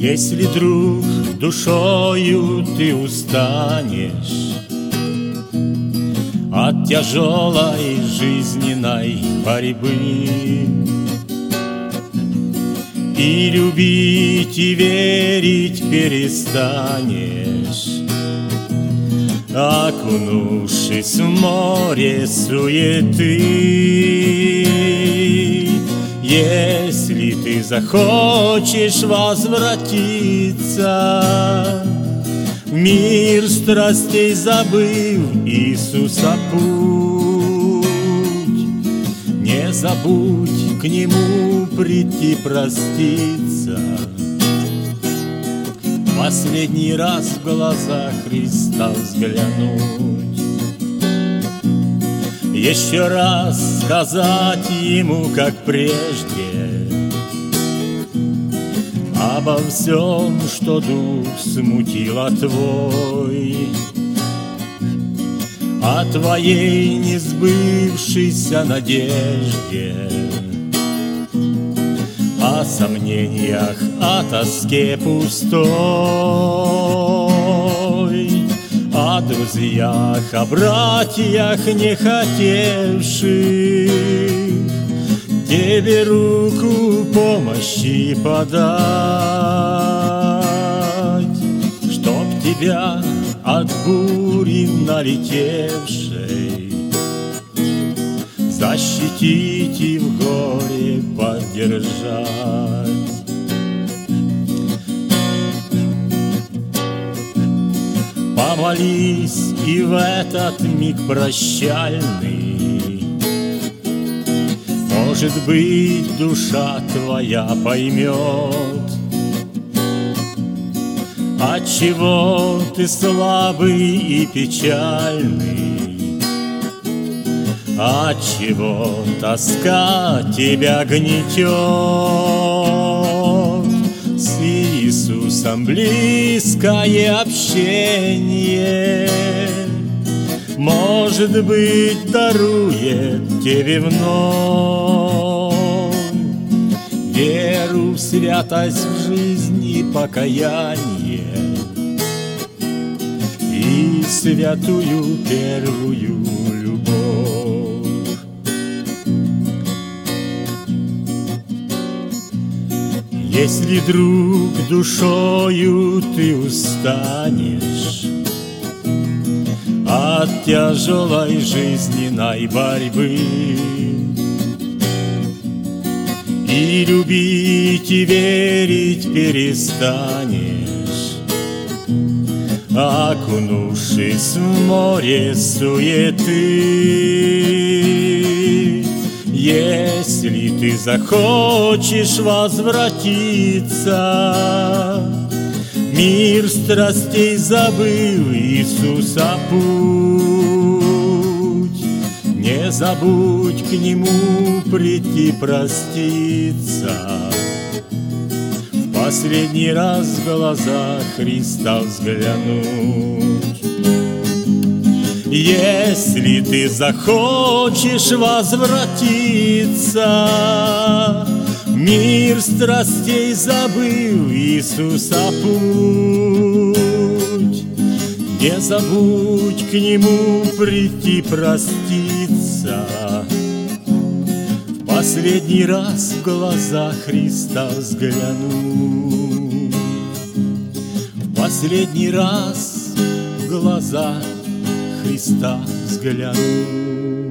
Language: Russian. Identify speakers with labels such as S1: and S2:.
S1: Если, друг, душою ты устанешь От тяжелой жизненной борьбы И любить и верить перестанешь Окунувшись в море суеты если ты захочешь возвратиться. Мир страстей забыв Иисуса путь. Не забудь к Нему прийти проститься. Последний раз в глаза Христа взглянуть. Еще раз сказать ему, как прежде Обо всем, что дух смутила твой. О твоей несбывшейся надежде О сомнениях, о тоске пустой о друзьях, о братьях, не хотевших Тебе руку помощи подать, Чтоб тебя от бури налетевшей Защитить и в горе поддержать. Помолись и в этот миг прощальный Может быть, душа твоя поймет Отчего ты слабый и печальный Отчего тоска тебя гнетет. Иисусом близкое общение Может быть, дарует тебе вновь. Веру в святость в жизни покаяние. И святую первую Если, друг, душою ты устанешь От тяжелой жизненной борьбы. И любить и верить перестанешь. Окунувшись в море суеты если ты захочешь возвратиться, Мир страстей забыл Иисуса путь. Не забудь к Нему прийти проститься, В последний раз в глаза Христа взглянуть. Если ты захочешь возвратиться, Мир страстей забыл Иисуса путь. Не забудь к Нему прийти проститься, В последний раз в глаза Христа взглянуть. В последний раз в глаза Христа взгляну.